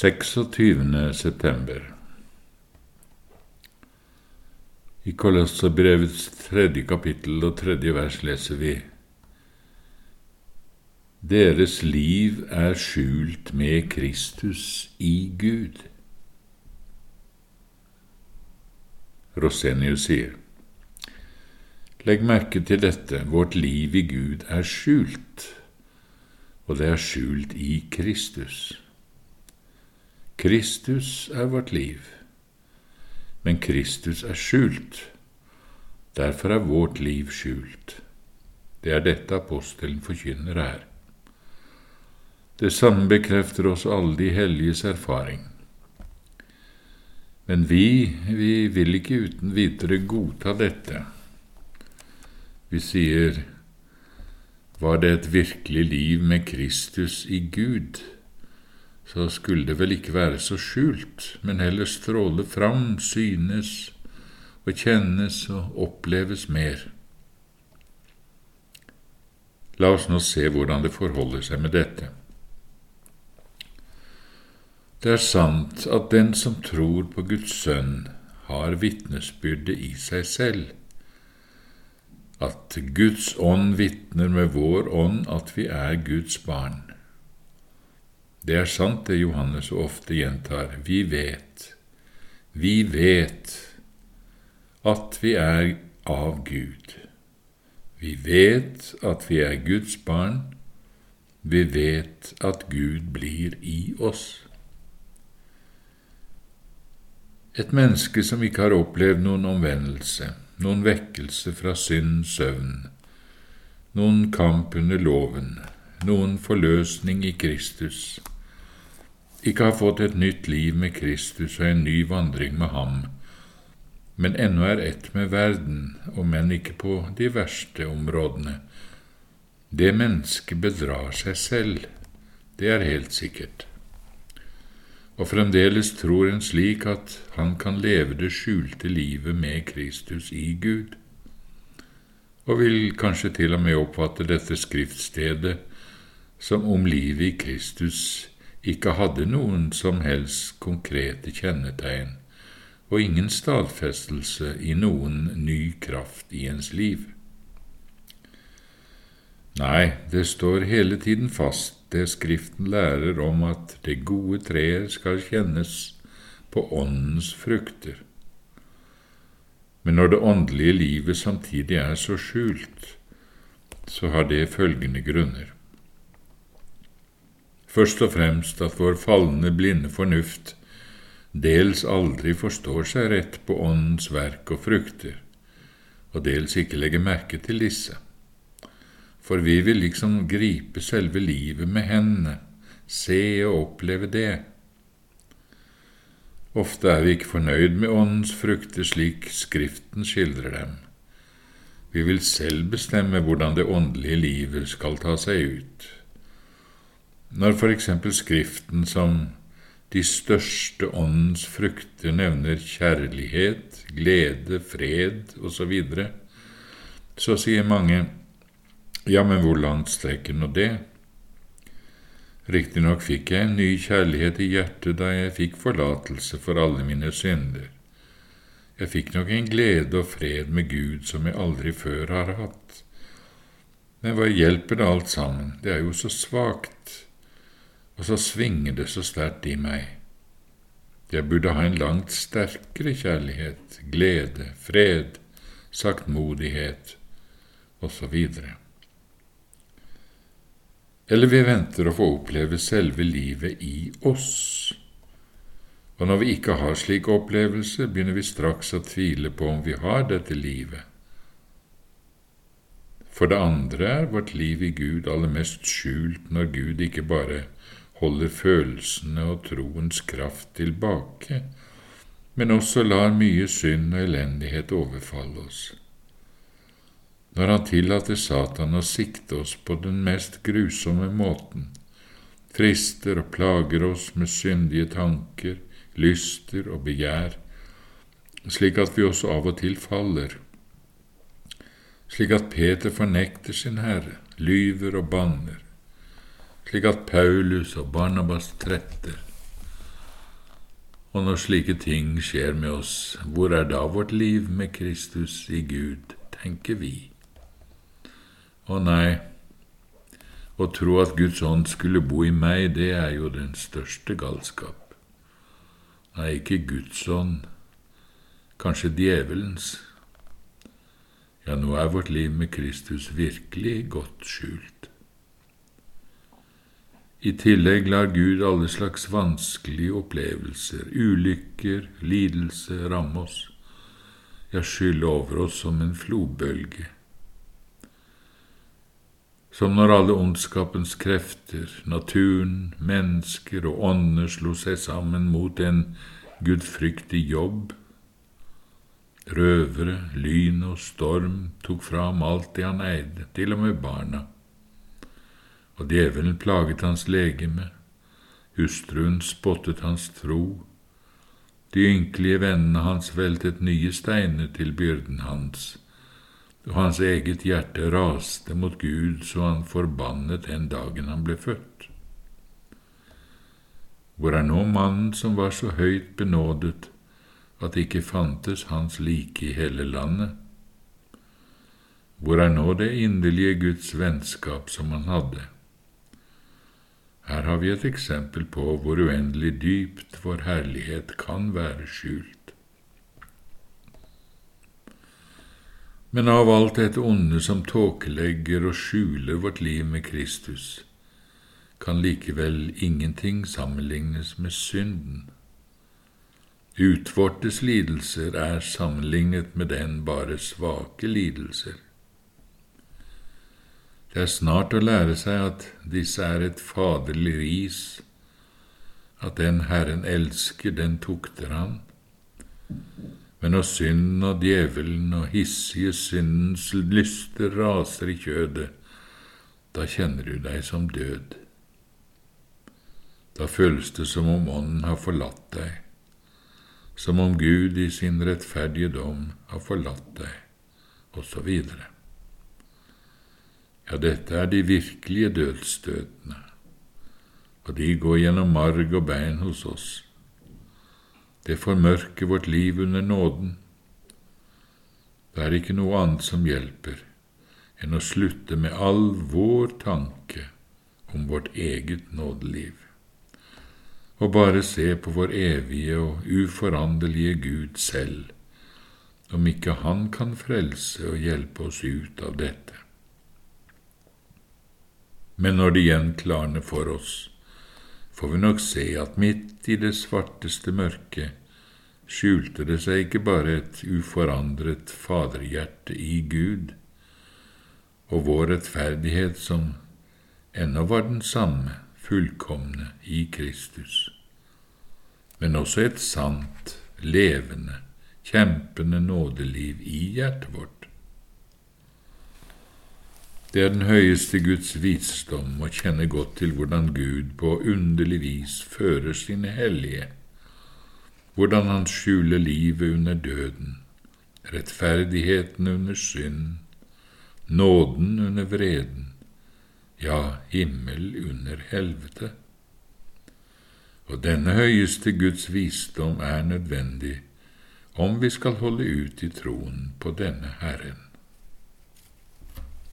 26. september I Kolosserbrevets tredje kapittel og tredje vers leser vi Deres liv er skjult med Kristus i Gud. Rosenius sier Legg merke til dette, vårt liv i Gud er skjult, og det er skjult i Kristus. Kristus er vårt liv, men Kristus er skjult. Derfor er vårt liv skjult. Det er dette apostelen forkynner her. Det samme bekrefter oss alle de helliges erfaring. Men vi, vi vil ikke uten videre godta dette. Vi sier, var det et virkelig liv med Kristus i Gud? Så skulle det vel ikke være så skjult, men heller stråle fram, synes og kjennes og oppleves mer. La oss nå se hvordan det forholder seg med dette. Det er sant at den som tror på Guds sønn, har vitnesbyrdet i seg selv, at Guds ånd vitner med vår ånd at vi er Guds barn. Det er sant det Johannes så ofte gjentar. Vi vet, vi vet at vi er av Gud. Vi vet at vi er Guds barn. Vi vet at Gud blir i oss. Et menneske som ikke har opplevd noen omvendelse, noen vekkelse fra synd, søvn, noen kamp under loven, noen forløsning i Kristus, ikke har fått et nytt liv med Kristus og en ny vandring med ham, men ennå er ett med verden, om enn ikke på de verste områdene. Det mennesket bedrar seg selv, det er helt sikkert. Og fremdeles tror en slik at han kan leve det skjulte livet med Kristus i Gud, og vil kanskje til og med oppfatte dette skriftstedet som om livet i Kristus ikke hadde noen som helst konkrete kjennetegn og ingen stadfestelse i noen ny kraft i ens liv. Nei, det står hele tiden fast det Skriften lærer om at det gode treet skal kjennes på Åndens frukter. Men når det åndelige livet samtidig er så skjult, så har det følgende grunner. Først og fremst at vår falne, blinde fornuft dels aldri forstår seg rett på Åndens verk og frukter, og dels ikke legger merke til disse. For vi vil liksom gripe selve livet med hendene, se og oppleve det. Ofte er vi ikke fornøyd med Åndens frukter slik Skriften skildrer dem. Vi vil selv bestemme hvordan det åndelige livet skal ta seg ut. Når eksempel Skriften som de største åndens frukter nevner kjærlighet, glede, fred osv., så, videre, så sier mange ja, men hvor langt strekker nå det? Riktignok fikk jeg en ny kjærlighet i hjertet da jeg fikk forlatelse for alle mine synder. Jeg fikk nok en glede og fred med Gud som jeg aldri før har hatt. Men hva hjelper det alt sammen, det er jo så svakt og så svinger det så sterkt i meg. Jeg burde ha en langt sterkere kjærlighet, glede, fred, saktmodighet osv. Eller vi venter å få oppleve selve livet i oss. Og når vi ikke har slik opplevelse, begynner vi straks å tvile på om vi har dette livet. For det andre er vårt liv i Gud aller mest skjult når Gud ikke bare holder følelsene og troens kraft tilbake, men også lar mye synd og elendighet overfalle oss. Når han tillater Satan å sikte oss på den mest grusomme måten, frister og plager oss med syndige tanker, lyster og begjær, slik at vi også av og til faller, slik at Peter fornekter sin Herre, lyver og banner, slik at Paulus og Barnabas tretter, Og når slike ting skjer med oss, hvor er da vårt liv med Kristus i Gud, tenker vi. Å nei, å tro at Guds ånd skulle bo i meg, det er jo den største galskap. Nei, ikke Guds ånd, kanskje djevelens. Ja, nå er vårt liv med Kristus virkelig godt skjult. I tillegg lar Gud alle slags vanskelige opplevelser, ulykker, lidelse ramme oss, ja, skylle over oss som en flodbølge. Som når alle ondskapens krefter, naturen, mennesker og ånder slo seg sammen mot en gudfryktig jobb. Røvere, lyn og storm tok fram alt det han eide, til og med barna og djevelen plaget hans legeme, hustruen spottet hans tro, de ynkelige vennene hans veltet nye steiner til byrden hans, og hans eget hjerte raste mot Gud så han forbannet den dagen han ble født. Hvor er nå mannen som var så høyt benådet at det ikke fantes hans like i hele landet? Hvor er nå det inderlige Guds vennskap som han hadde? Her har vi et eksempel på hvor uendelig dypt vår herlighet kan være skjult. Men av alt dette onde som tåkelegger og skjuler vårt liv med Kristus, kan likevel ingenting sammenlignes med synden. Utvortes lidelser er sammenlignet med den bare svake lidelser. Det er snart å lære seg at disse er et faderlig ris, at den Herren elsker, den tukter han. Men når synden og djevelen og hissige syndens lyster raser i kjødet, da kjenner du deg som død. Da føles det som om Ånden har forlatt deg, som om Gud i sin rettferdige dom har forlatt deg, videre. Ja, dette er de virkelige dødsstøtene, og de går gjennom marg og bein hos oss. Det formørker vårt liv under nåden. Det er ikke noe annet som hjelper enn å slutte med all vår tanke om vårt eget nådeliv, og bare se på vår evige og uforanderlige Gud selv, om ikke Han kan frelse og hjelpe oss ut av dette. Men når det igjen klarner for oss, får vi nok se at midt i det svarteste mørket skjulte det seg ikke bare et uforandret faderhjerte i Gud, og vår rettferdighet som ennå var den samme, fullkomne i Kristus, men også et sant, levende, kjempende nådeliv i hjertet vårt. Det er den høyeste Guds visdom å kjenne godt til hvordan Gud på underlig vis fører sine hellige, hvordan han skjuler livet under døden, rettferdigheten under synd, nåden under vreden, ja, himmel under helvete. Og denne høyeste Guds visdom er nødvendig om vi skal holde ut i troen på denne Herren.